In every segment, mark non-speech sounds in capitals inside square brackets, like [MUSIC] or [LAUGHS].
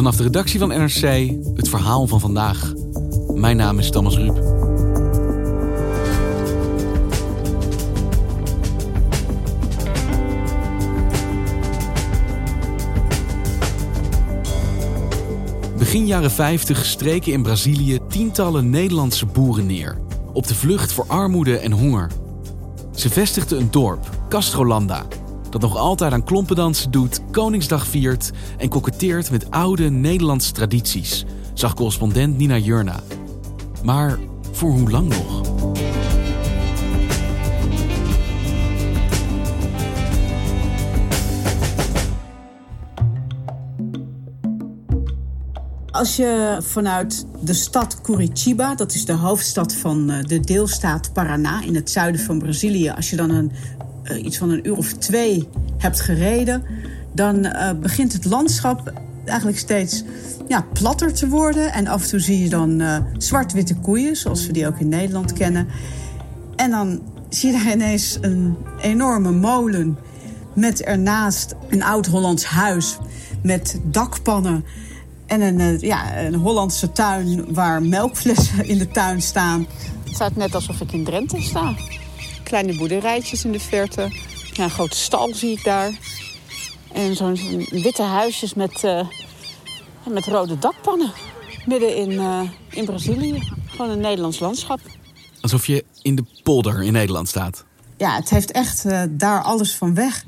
Vanaf de redactie van NRC het verhaal van vandaag. Mijn naam is Thomas Ruip. Begin jaren 50 streken in Brazilië tientallen Nederlandse boeren neer. Op de vlucht voor armoede en honger. Ze vestigden een dorp, Castrolanda, dat nog altijd aan klompendansen doet, Koningsdag viert en koketteert met oude Nederlandse tradities, zag correspondent Nina Jurna. Maar voor hoe lang nog? Als je vanuit de stad Curitiba, dat is de hoofdstad van eh, de deelstaat Paraná in het zuiden van Brazilië, als je dan een, uh, iets van een uur of twee hebt gereden, dan uh, begint het landschap eigenlijk steeds ja, platter te worden. En af en toe zie je dan zwart-witte koeien, zoals we die ook in Nederland kennen. En dan zie je daar ineens een enorme molen met ernaast een oud-Hollands huis met dakpannen en een, eh, ja, een Hollandse tuin waar melkflessen in de tuin staan. Het staat net alsof ik in Drenthe sta. Kleine boerderijtjes in de verte. Ja, een grote stal zie ik daar. En zo'n witte huisjes met, uh, met rode dakpannen. Midden in, uh, in Brazilië. Gewoon een Nederlands landschap. Alsof je in de polder in Nederland staat. Ja, het heeft echt uh, daar alles van weg.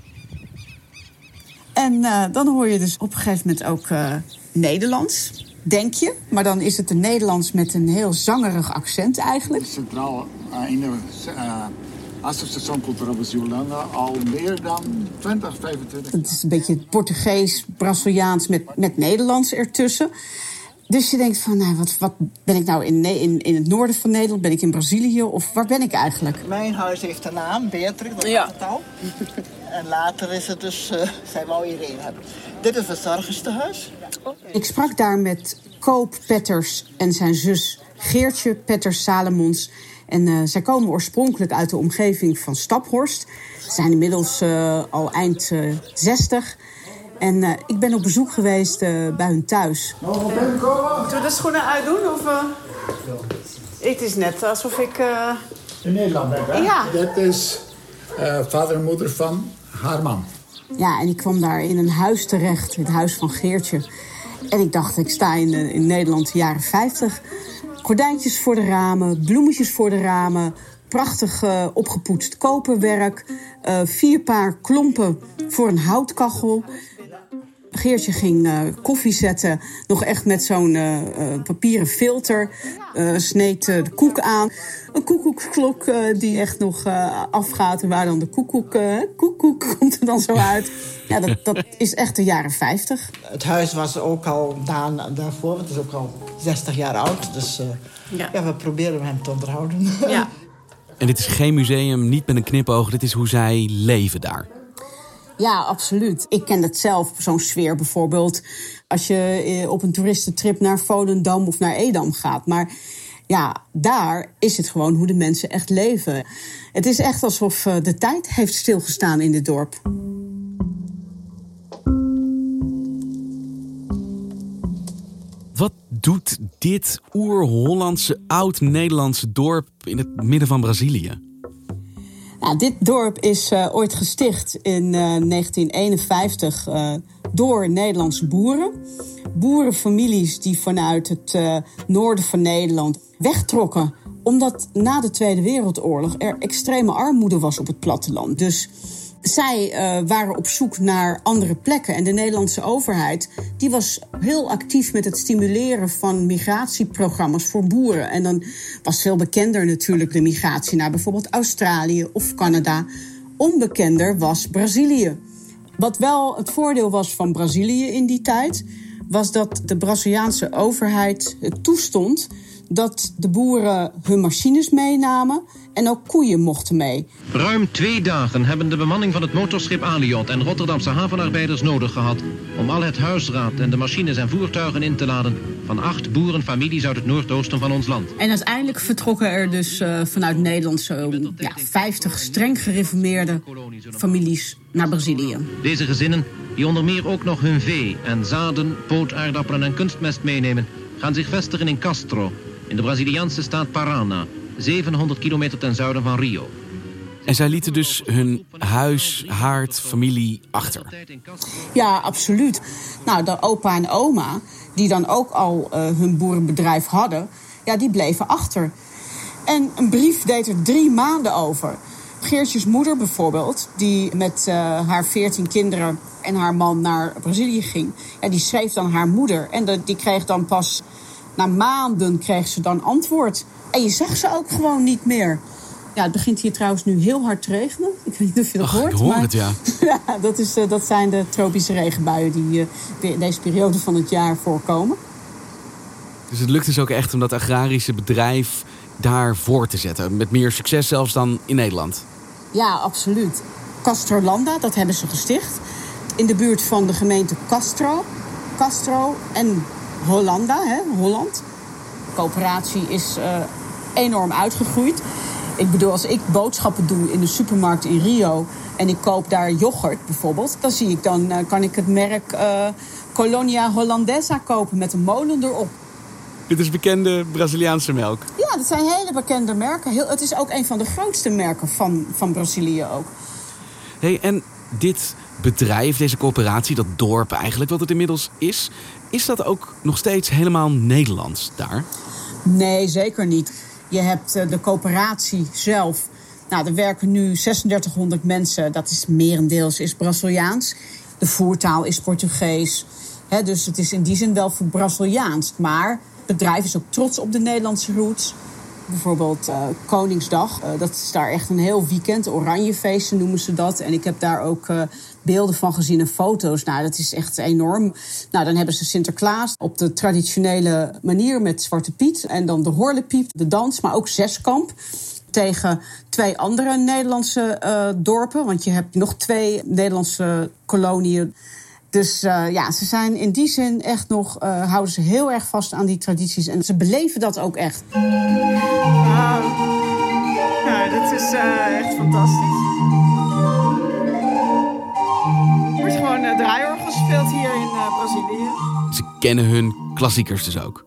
En dan hoor je dus op een gegeven moment ook Nederlands, denk je. Maar dan is het een Nederlands met een heel zangerig accent eigenlijk. Centraal uh, in de Associatie Cultural Brasilana al meer dan 20, 25 Het is een beetje Portugees, Braziliaans met, met Nederlands ertussen. Dus je denkt van, nou, wat, wat ben ik nou in, in, in het noorden van Nederland? Ben ik in Brazilië of waar ben ik eigenlijk? Mijn huis heeft een naam, Beatrix, dat ja. het al. [LAUGHS] en later is het dus, uh, zij wou iedereen hebben. Dit is het verzorgerstehuis. Ik sprak daar met Koop Petters en zijn zus Geertje Petters Salomons. En uh, zij komen oorspronkelijk uit de omgeving van Staphorst. Ze zijn inmiddels uh, al eind uh, 60. En uh, ik ben op bezoek geweest bij hun thuis. Mogen we binnenkomen? Moeten we de schoenen uitdoen? Of, Het is net alsof ik... In Nederland ben hè? Ja. Dat is vader en moeder van haar man. Ja, en ik kwam daar in een huis terecht, het huis van Geertje. En ik dacht, ik sta in, in Nederland de jaren 50. Gordijntjes voor de ramen, bloemetjes voor de ramen, prachtig uh, opgepoetst koperwerk, uh, vier paar klompen voor een houtkachel. Geertje ging uh, koffie zetten, nog echt met zo'n papieren filter. sneed de koek aan. Een koekoeksklok die echt nog afgaat. En waar dan de koekoek, koekoek [LAUGHS] komt er dan zo uit. Ja, dat, dat is echt de jaren 50. Het huis was ook al daar, daarvoor, het is ook al 60 jaar oud. Dus ja. ja. we proberen hem te onderhouden. Ja. [LAUGHS] En dit is geen museum, niet met een knipoog. Dit is hoe zij leven daar. Ja, absoluut. Ik ken dat zelf, zo'n sfeer bijvoorbeeld. Als je op een toeristentrip naar Volendam of naar Edam gaat. Maar ja, daar is het gewoon hoe de mensen echt leven. Het is echt alsof de tijd heeft stilgestaan in dit dorp. Wat doet dit oer-Hollandse, oud-Nederlandse dorp in het midden van Brazilië? Nou, dit dorp is uh, ooit gesticht in uh, 1951 uh, door Nederlandse boeren. Boerenfamilies die vanuit het noorden van Nederland wegtrokken. Omdat na de Tweede Wereldoorlog er extreme armoede was op het platteland. Dus zij uh, waren op zoek naar andere plekken. En de Nederlandse overheid die was heel actief met het stimuleren van migratieprogramma's voor boeren. En dan was veel bekender natuurlijk de migratie naar bijvoorbeeld Australië of Canada onbekender was Brazilië. Wat wel het voordeel was van Brazilië in die tijd, was dat de Braziliaanse overheid het toestond dat de boeren hun machines meenamen en ook koeien mochten mee. Ruim twee dagen hebben de bemanning van het motorschip Aliot en Rotterdamse havenarbeiders nodig gehad om al het huisraad en de machines en voertuigen in te laden van acht boerenfamilies uit het noordoosten van ons land. En uiteindelijk vertrokken er dus uh, vanuit Nederland zo'n ja, 50 streng gereformeerde families naar Brazilië. Deze gezinnen, die onder meer ook nog hun vee en zaden, pootaardappelen en kunstmest meenemen, gaan zich vestigen in Castro, in de Braziliaanse staat Parana, 700 kilometer ten zuiden van Rio. En zij lieten dus hun huis, haard, familie achter. Ja, absoluut. Nou, de opa en oma, die dan ook al uh, hun boerenbedrijf hadden, ja, die bleven achter. En een brief deed er drie maanden over. Geertjes moeder bijvoorbeeld, die met uh, haar veertien kinderen en haar man naar Brazilië ging, ja, die schreef dan haar moeder. En de, die kreeg dan pas na maanden kreeg ze dan antwoord. En je zag ze ook gewoon niet meer. Ja, het begint hier trouwens nu heel hard te regenen. Ik weet niet of je dat Ach, hoort. Ik hoor het, ja. [LAUGHS] ja dat, is, uh, dat zijn de tropische regenbuien die uh, deze periode van het jaar voorkomen. Dus het lukt dus ook echt om dat agrarische bedrijf daar voor te zetten. Met meer succes zelfs dan in Nederland. Ja, absoluut. Castrolanda, dat hebben ze gesticht. In de buurt van de gemeente Castro. Castro en Hollanda, hè, Holland. De coöperatie is uh, enorm uitgegroeid. Ik bedoel, als ik boodschappen doe in de supermarkt in Rio en ik koop daar yoghurt bijvoorbeeld, dan zie ik dan uh, kan ik het merk uh, Colonia Hollandesa kopen met een molen erop. Dit is bekende Braziliaanse melk. Ja, dat zijn hele bekende merken. Heel, het is ook een van de grootste merken van, van Brazilië ook. Hey, en dit bedrijf, deze coöperatie, dat dorp eigenlijk, wat het inmiddels is, is dat ook nog steeds helemaal Nederlands daar? Nee, zeker niet. Je hebt de coöperatie zelf. Nou, er werken nu 3600 mensen. Dat is merendeels is Braziliaans. De voertaal is Portugees. Dus het is in die zin wel voor Braziliaans. Maar het bedrijf is ook trots op de Nederlandse roots. Bijvoorbeeld uh, Koningsdag. Uh, dat is daar echt een heel weekend. Oranjefeesten noemen ze dat. En ik heb daar ook uh, beelden van gezien en foto's. Nou, dat is echt enorm. Nou, dan hebben ze Sinterklaas op de traditionele manier met Zwarte Piet. En dan de Horlepiep, de dans, maar ook Zeskamp. Tegen twee andere Nederlandse dorpen. Want je hebt nog twee Nederlandse koloniën. Dus uh, ja, ze zijn in die zin echt nog, uh, houden ze heel erg vast aan die tradities. En ze beleven dat ook echt. Wauw. Nou, dat is uh, echt fantastisch. Er wordt gewoon uh, draaiorgel gespeeld hier in Brazilië. Ze kennen hun klassiekers dus ook.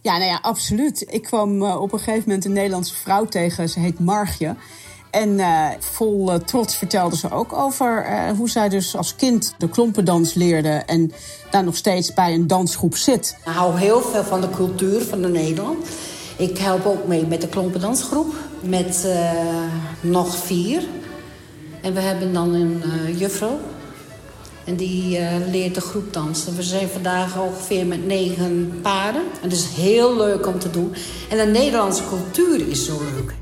Ja, nou ja, absoluut. Ik kwam op een gegeven moment een Nederlandse vrouw tegen. Ze heet Margje. En uh, vol uh, trots vertelde ze ook over uh, hoe zij dus als kind de klompendans leerde en daar nog steeds bij een dansgroep zit. Ik hou heel veel van de cultuur van de Nederland. Ik help ook mee met de klompendansgroep met nog vier. En we hebben dan een juffrouw. En die leert de groep dansen. We zijn vandaag ongeveer met negen paren. En het is heel leuk om te doen. En de Nederlandse cultuur is zo leuk.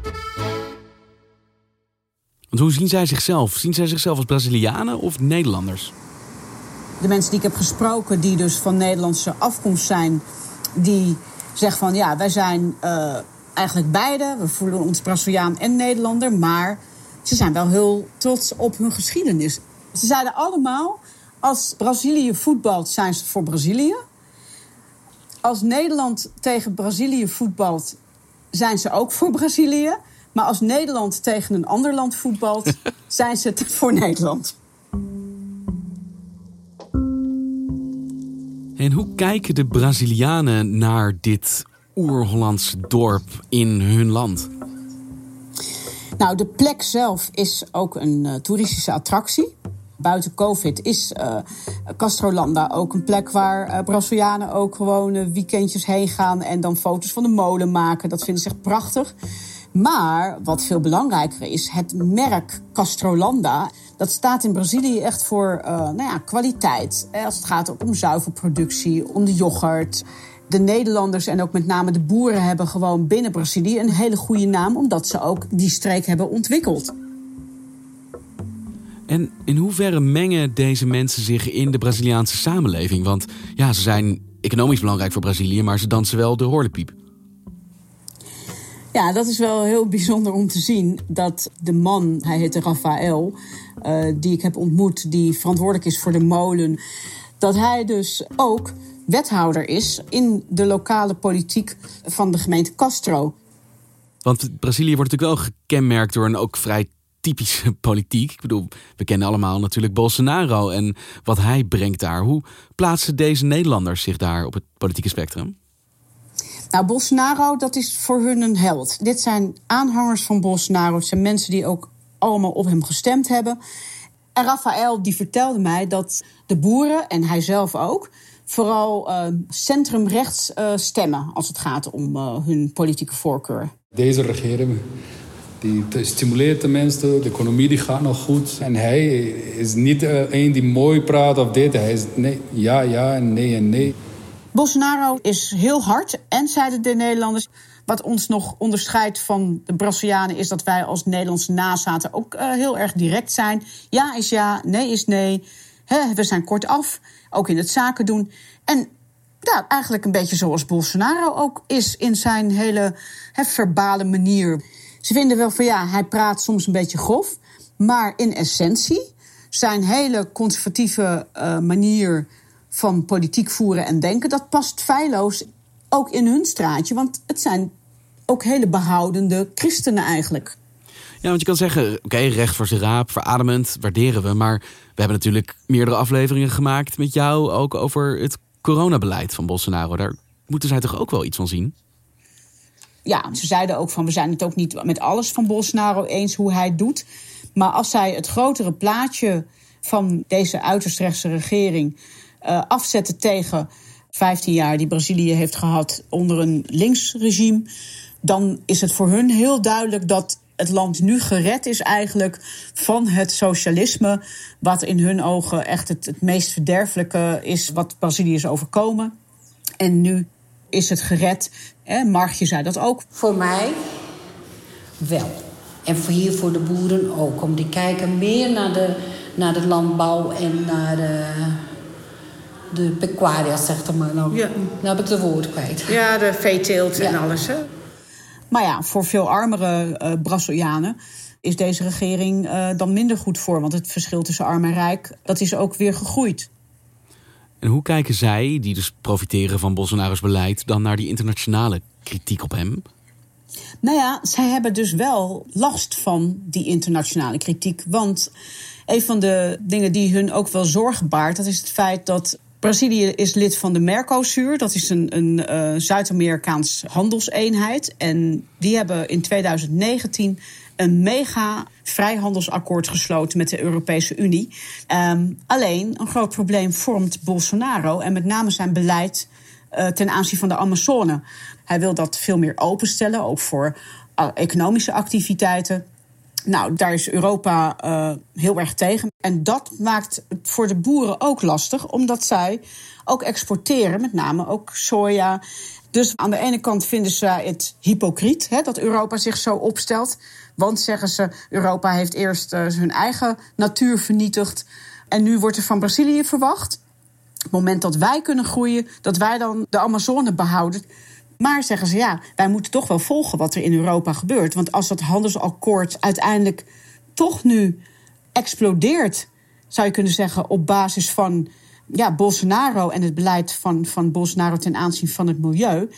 Hoe zien zij zichzelf? Zien zij zichzelf als Brazilianen of Nederlanders? De mensen die ik heb gesproken, die dus van Nederlandse afkomst zijn, die zeggen van ja, wij zijn uh, eigenlijk beide. We voelen ons Braziliaan en Nederlander, maar ze zijn wel heel trots op hun geschiedenis. Ze zeiden allemaal: als Brazilië voetbalt, zijn ze voor Brazilië. Als Nederland tegen Brazilië voetbalt, zijn ze ook voor Brazilië. Maar als Nederland tegen een ander land voetbalt, [LAUGHS] zijn ze het voor Nederland. En hoe kijken de Brazilianen naar dit oer-Hollandse dorp in hun land? Nou, de plek zelf is ook een uh, toeristische attractie. Buiten COVID is uh, Castrolanda ook een plek waar uh, Brazilianen ook gewoon weekendjes heen gaan en dan foto's van de molen maken. Dat vinden ze echt prachtig. Maar wat veel belangrijker is, het merk Castrolanda. Dat staat in Brazilië echt voor uh, nou ja, kwaliteit. Als het gaat om zuivelproductie, om de yoghurt. De Nederlanders en ook met name de boeren hebben gewoon binnen Brazilië een hele goede naam, omdat ze ook die streek hebben ontwikkeld. En in hoeverre mengen deze mensen zich in de Braziliaanse samenleving? Want ja, ze zijn economisch belangrijk voor Brazilië, maar ze dansen wel de horlepiep. Ja, dat is wel heel bijzonder om te zien dat de man, hij heette Rafael, uh, die ik heb ontmoet, die verantwoordelijk is voor de molen, dat hij dus ook wethouder is in de lokale politiek van de gemeente Castro. Want Brazilië wordt natuurlijk wel gekenmerkt door een ook vrij typische [LAUGHS] politiek. Ik bedoel, we kennen allemaal natuurlijk Bolsonaro en wat hij brengt daar. Hoe plaatsen deze Nederlanders zich daar op het politieke spectrum? Nou, Bolsonaro, dat is voor hun een held. Dit zijn aanhangers van Bolsonaro. Het zijn mensen die ook allemaal op hem gestemd hebben. En Rafael die vertelde mij dat de boeren, en hij zelf ook, vooral uh, centrumrechts uh, stemmen als het gaat om uh, hun politieke voorkeur. Deze regering die stimuleert de mensen, de economie die gaat nog goed. En hij is niet een die mooi praat of dit. Hij is nee, ja, ja en nee en nee. Bolsonaro is heel hard en zeiden de Nederlanders. Wat ons nog onderscheidt van de Brazilianen is dat wij als Nederlandse nazaten ook uh, heel erg direct zijn. Ja is ja, nee is nee. We zijn kortaf, ook in het zaken doen. En ja, eigenlijk een beetje zoals Bolsonaro ook is in zijn hele he, verbale manier. Ze vinden wel van ja, hij praat soms een beetje grof. Maar in essentie, zijn hele conservatieve uh, manier van politiek voeren en denken, dat past feilloos ook in hun straatje. Want het zijn ook hele behoudende christenen eigenlijk. Ja, want je kan zeggen, oké, recht voor zijn raap, verademend, waarderen we. Maar we hebben natuurlijk meerdere afleveringen gemaakt met jou ook over het coronabeleid van Bolsonaro. Daar moeten zij toch ook wel iets van zien? Ja, ze zeiden ook van we zijn het ook niet met alles van Bolsonaro eens hoe hij het doet. Maar als zij het grotere plaatje van deze uiterst rechtse regering uh, afzetten tegen 15 jaar die Brazilië heeft gehad onder een linksregime, dan is het voor hun heel duidelijk dat het land nu gered is eigenlijk van het socialisme, wat in hun ogen echt het, het meest verderfelijke is wat Brazilië is overkomen. En nu is het gered. Hè? Margje zei dat ook. Voor mij wel. En hier voor de boeren ook. Om die kijken meer naar de, naar de landbouw en naar de, de pecuaria, zegt maar. Nou, ja. nou heb ik de woord kwijt. Ja, de veeteelt ja. en alles. Hè? Maar ja, voor veel armere uh, Brazilianen is deze regering uh, dan minder goed voor. Want het verschil tussen arm en rijk, dat is ook weer gegroeid. En hoe kijken zij, die dus profiteren van Bolsonaro's beleid, dan naar die internationale kritiek op hem? Nou ja, zij hebben dus wel last van die internationale kritiek. Want een van de dingen die hun ook wel zorgen baart, dat is het feit dat Brazilië is lid van de Mercosur. Dat is een, een uh, Zuid-Amerikaans handelseenheid. En die hebben in 2019 een mega vrijhandelsakkoord gesloten met de Europese Unie. Um, alleen een groot probleem vormt Bolsonaro en met name zijn beleid uh, ten aanzien van de Amazone. Hij wil dat veel meer openstellen, ook voor uh, economische activiteiten. Nou, daar is Europa uh, heel erg tegen. En dat maakt het voor de boeren ook lastig, omdat zij ook exporteren, met name ook soja. Dus aan de ene kant vinden ze het hypocriet hè, dat Europa zich zo opstelt. Want zeggen ze, Europa heeft eerst uh, hun eigen natuur vernietigd. En nu wordt er van Brazilië verwacht. Op het moment dat wij kunnen groeien, dat wij dan de Amazone behouden. Maar zeggen ze ja, wij moeten toch wel volgen wat er in Europa gebeurt. Want als dat handelsakkoord uiteindelijk toch nu explodeert, zou je kunnen zeggen, op basis van ja, Bolsonaro en het beleid van, van Bolsonaro ten aanzien van het milieu.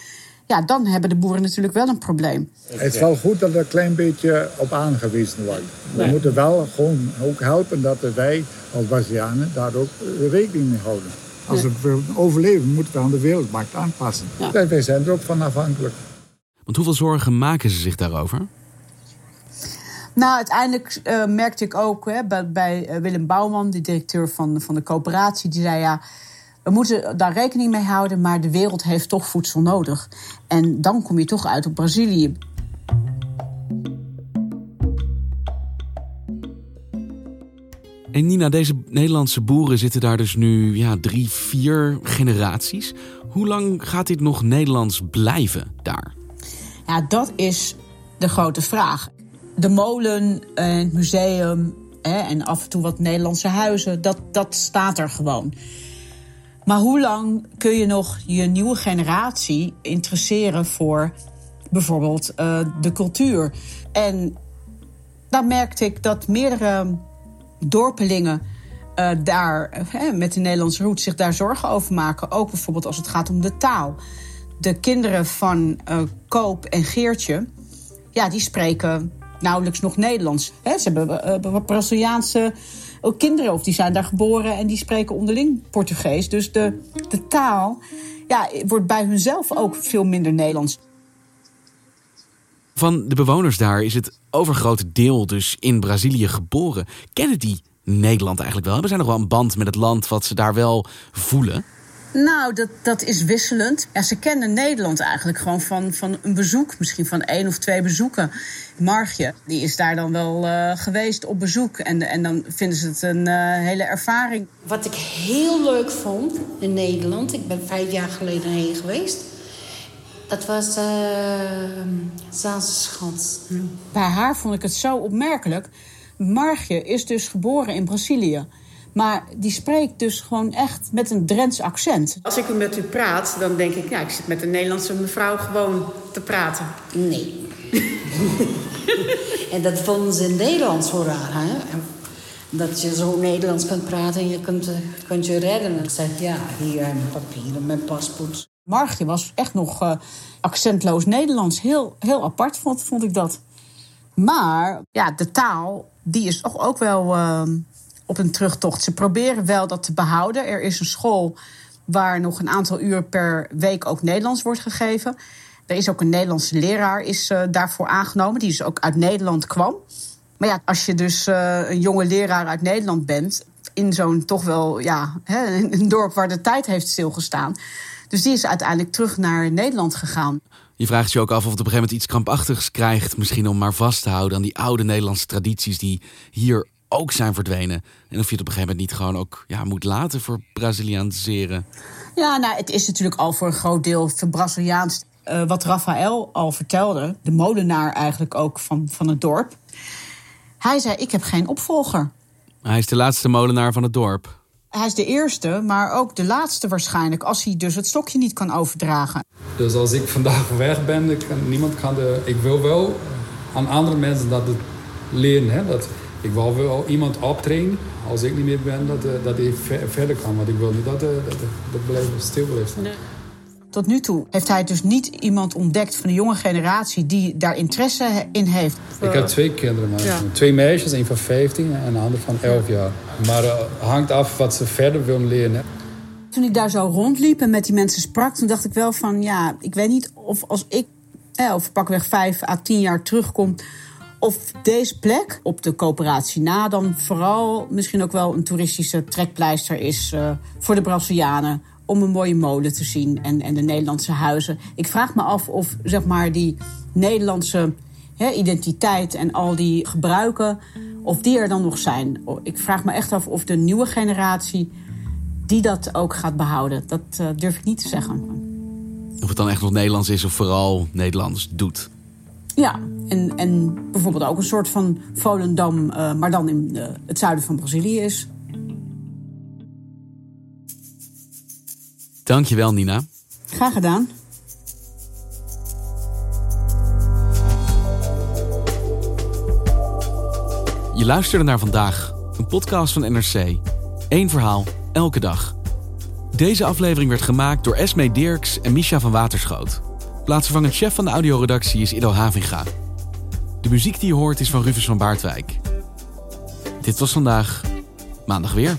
Ja, dan hebben de boeren natuurlijk wel een probleem. Het is wel goed dat er een klein beetje op aangewezen wordt. We moeten wel gewoon ook helpen dat wij als Brazilianen daar ook rekening mee houden. Als we willen overleven, moeten we aan de wereldmarkt aanpassen. Ja. wij zijn er ook van afhankelijk. Want hoeveel zorgen maken ze zich daarover? Nou, uiteindelijk uh, merkte ik ook hè, bij, bij uh, Willem Bouwman, de directeur van, van de coöperatie, die zei ja. We moeten daar rekening mee houden, maar de wereld heeft toch voedsel nodig. En dan kom je toch uit op Brazilië. En Nina, deze Nederlandse boeren zitten daar dus nu ja, drie, vier generaties. Hoe lang gaat dit nog Nederlands blijven daar? Ja, dat is de grote vraag. De molen, het museum, Hè, en af en toe wat Nederlandse huizen. Dat, dat staat er gewoon. Maar hoe lang kun je nog je nieuwe generatie interesseren voor bijvoorbeeld uh, de cultuur? En dan merkte ik dat meerdere dorpelingen uh, daar uh, met de Nederlandse roots zich daar zorgen over maken. Ook bijvoorbeeld als het gaat om de taal. De kinderen van Koop en Geertje, ja, die spreken nauwelijks nog Nederlands. Ze hebben Braziliaanse ook kinderen, of die zijn daar geboren en die spreken onderling Portugees. Dus de, de taal ja, wordt bij hunzelf ook veel minder Nederlands. Van de bewoners daar is het overgrote deel dus in Brazilië geboren. Kennen die Nederland eigenlijk wel? Hebben zij nog wel een band met het land wat ze daar wel voelen? Nou, dat, dat is wisselend. Ja, ze kennen Nederland eigenlijk gewoon van, van een bezoek. Misschien van één of twee bezoeken. Margje, die is daar dan wel uh, geweest op bezoek. En, en dan vinden ze het een uh, hele ervaring. Wat ik heel leuk vond in Nederland... ik ben vijf jaar geleden heen geweest... dat was uh, Zaanse Schans. Bij haar vond ik het zo opmerkelijk. Margje is dus geboren in Brazilië... Maar die spreekt dus gewoon echt met een Drents accent. Als ik met u praat, dan denk ik... ja, ik zit met een Nederlandse mevrouw gewoon te praten. Nee. en dat vonden ze in Nederlands zo raar, hè? Dat je zo Nederlands kunt praten en je kunt, eh, kunt je redden. En ik zeg, ja, hier mijn papieren, mijn paspoort. Margje was echt nog uh, accentloos Nederlands. Heel, heel apart vond, vond ik dat. Maar ja, de taal, die is toch ook wel... Uh, op een terugtocht. Ze proberen wel dat te behouden. Er is een school waar nog een aantal uur per week ook Nederlands wordt gegeven. Er is ook een Nederlandse leraar is, uh, daarvoor aangenomen, die dus ook uit Nederland kwam. Maar ja, als je dus uh, een jonge leraar uit Nederland bent, in zo'n toch wel ja, hè, een dorp waar de tijd heeft stilgestaan. Dus die is uiteindelijk terug naar Nederland gegaan. Je vraagt je ook af of het op een gegeven moment iets krampachtigs krijgt. Misschien om maar vast te houden aan die oude Nederlandse tradities die hier ook zijn verdwenen. En of je het op een gegeven moment niet gewoon ook ja, moet laten voor Brazilianiseren. Ja, nou, het is natuurlijk al voor een groot deel Braziliaans. Uh, wat Rafael al vertelde, de molenaar eigenlijk ook van, van het dorp. Hij zei: Ik heb geen opvolger. Hij is de laatste molenaar van het dorp. Hij is de eerste, maar ook de laatste waarschijnlijk, als hij dus het stokje niet kan overdragen. Dus als ik vandaag weg ben, kan, niemand kan de. Ik wil wel aan andere mensen dat het leren. Hè? Dat ik wil wel iemand optrainen als ik niet meer ben, dat, eh, dat hij verder kan. Want ik wil niet dat, uh, dat, dat stil blijft staan. Nee. Tot nu toe heeft hij dus niet iemand ontdekt van de jonge generatie die daar interesse in heeft. Ik heb twee kinderen, maar ja. twee meisjes, een van 15 en een ander van 11 jaar. Maar het uh, hangt af wat ze verder willen leren. Toen ik daar zo rondliep en met die mensen sprak, toen dacht ik wel van ja, ik weet niet of als ik eh, over pakweg 5 à 10 jaar terugkom, of deze plek op de coöperatie na dan vooral misschien ook wel een toeristische trekpleister is uh, voor de Brazilianen. Om een mooie molen te zien en, en de Nederlandse huizen. Ik vraag me af of zeg maar die Nederlandse identiteit en al die gebruiken, of die er dan nog zijn. Ik vraag me echt af of de nieuwe generatie die dat ook gaat behouden. Dat uh, durf ik niet te zeggen. Of het dan echt nog Nederlands is of vooral Nederlands doet. Ja, en, en bijvoorbeeld ook een soort van Volendam, uh, maar dan in uh, het zuiden van Brazilië is. Dankjewel, Nina. Graag gedaan. Je luisterde naar vandaag, een podcast van NRC. Eén verhaal, elke dag. Deze aflevering werd gemaakt door Esme Dirks en Misha van Waterschoot. Plaatsvervangend chef van de audioredactie is Ido Havinga. De muziek die je hoort is van Rufus van Baardwijk. Dit was vandaag, maandag weer.